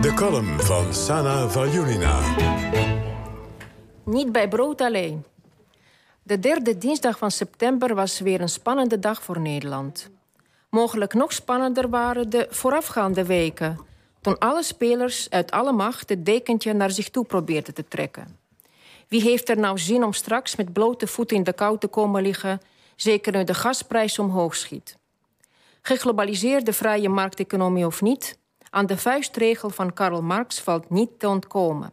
De column van Sana Valjulina. Niet bij brood alleen. De derde dinsdag van september was weer een spannende dag voor Nederland. Mogelijk nog spannender waren de voorafgaande weken... toen alle spelers uit alle macht het dekentje naar zich toe probeerden te trekken. Wie heeft er nou zin om straks met blote voeten in de kou te komen liggen... zeker nu de gasprijs omhoog schiet? Geglobaliseerde vrije markteconomie of niet... aan de vuistregel van Karl Marx valt niet te ontkomen.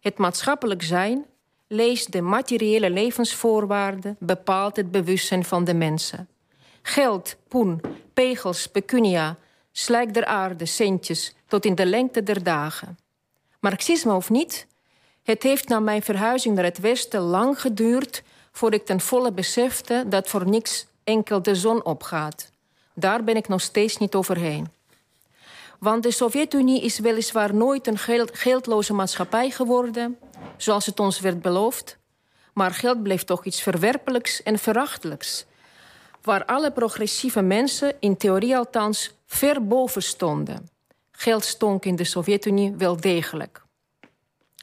Het maatschappelijk zijn, lees de materiële levensvoorwaarden... bepaalt het bewustzijn van de mensen. Geld, poen, pegels, pecunia, slijk der aarde, centjes... tot in de lengte der dagen. Marxisme of niet... Het heeft na mijn verhuizing naar het westen lang geduurd... voor ik ten volle besefte dat voor niks enkel de zon opgaat. Daar ben ik nog steeds niet overheen. Want de Sovjet-Unie is weliswaar nooit een geldloze maatschappij geworden... zoals het ons werd beloofd. Maar geld bleef toch iets verwerpelijks en verachtelijks... waar alle progressieve mensen, in theorie althans, ver boven stonden. Geld stonk in de Sovjet-Unie wel degelijk.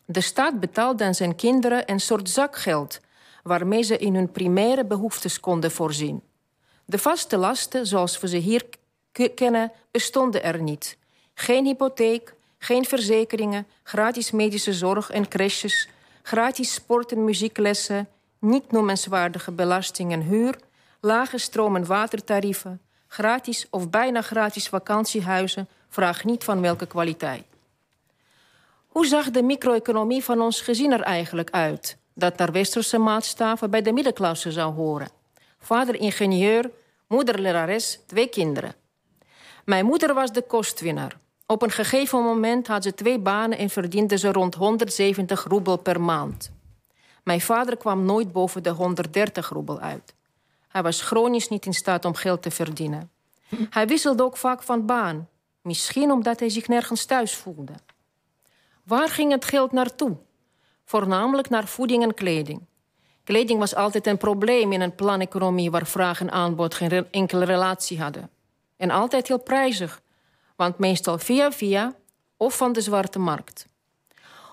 De staat betaalde aan zijn kinderen een soort zakgeld... waarmee ze in hun primaire behoeftes konden voorzien. De vaste lasten, zoals we ze hier kennen, bestonden er niet. Geen hypotheek, geen verzekeringen, gratis medische zorg en crèches... gratis sport- en muzieklessen, niet noemenswaardige belasting en huur... lage stroom- en watertarieven, gratis of bijna gratis vakantiehuizen... vraag niet van welke kwaliteit. Hoe zag de micro-economie van ons gezin er eigenlijk uit? Dat naar westerse maatstaven bij de middenklasse zou horen. Vader ingenieur, moeder lerares, twee kinderen. Mijn moeder was de kostwinnaar. Op een gegeven moment had ze twee banen en verdiende ze rond 170 roebel per maand. Mijn vader kwam nooit boven de 130 roebel uit. Hij was chronisch niet in staat om geld te verdienen. Hij wisselde ook vaak van baan. Misschien omdat hij zich nergens thuis voelde. Waar ging het geld naartoe? Voornamelijk naar voeding en kleding. Kleding was altijd een probleem in een planeconomie waar vraag en aanbod geen enkele relatie hadden. En altijd heel prijzig, want meestal via via of van de zwarte markt.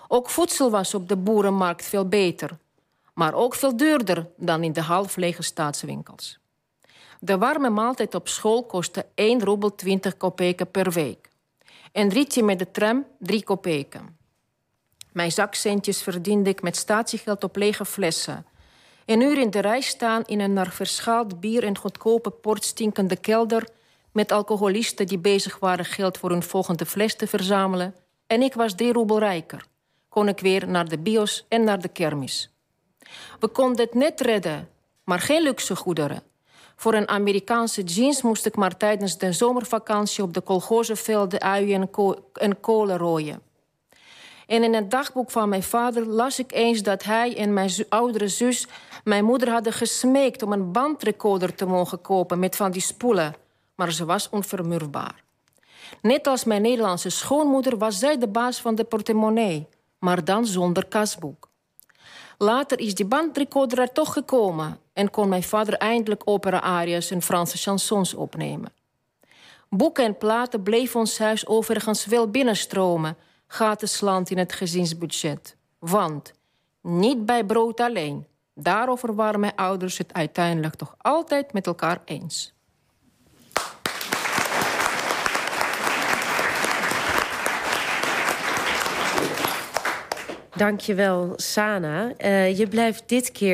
Ook voedsel was op de boerenmarkt veel beter, maar ook veel duurder dan in de half lege staatswinkels. De warme maaltijd op school kostte 1 roebel 20 kopeken per week. Een ritje met de tram 3 kopeken. Mijn zakcentjes verdiende ik met statiegeld op lege flessen. Een uur in de rij staan in een naar verschaald bier en goedkope port stinkende kelder... met alcoholisten die bezig waren geld voor hun volgende fles te verzamelen. En ik was drie roebel rijker. Kon ik weer naar de bios en naar de kermis. We konden het net redden, maar geen luxe goederen. Voor een Amerikaanse jeans moest ik maar tijdens de zomervakantie... op de kolgozenvelden uien en, en kolen rooien. En in het dagboek van mijn vader las ik eens dat hij en mijn oudere zus mijn moeder hadden gesmeekt om een bandrecorder te mogen kopen met van die spoelen. Maar ze was onvermurfbaar. Net als mijn Nederlandse schoonmoeder was zij de baas van de portemonnee, maar dan zonder kasboek. Later is die bandrecorder er toch gekomen en kon mijn vader eindelijk opera-arias en Franse chansons opnemen. Boeken en platen bleven ons huis overigens wel binnenstromen slant in het gezinsbudget. Want niet bij brood alleen. Daarover waren mijn ouders het uiteindelijk toch altijd met elkaar eens. Dankjewel, Sana. Uh, je blijft dit keer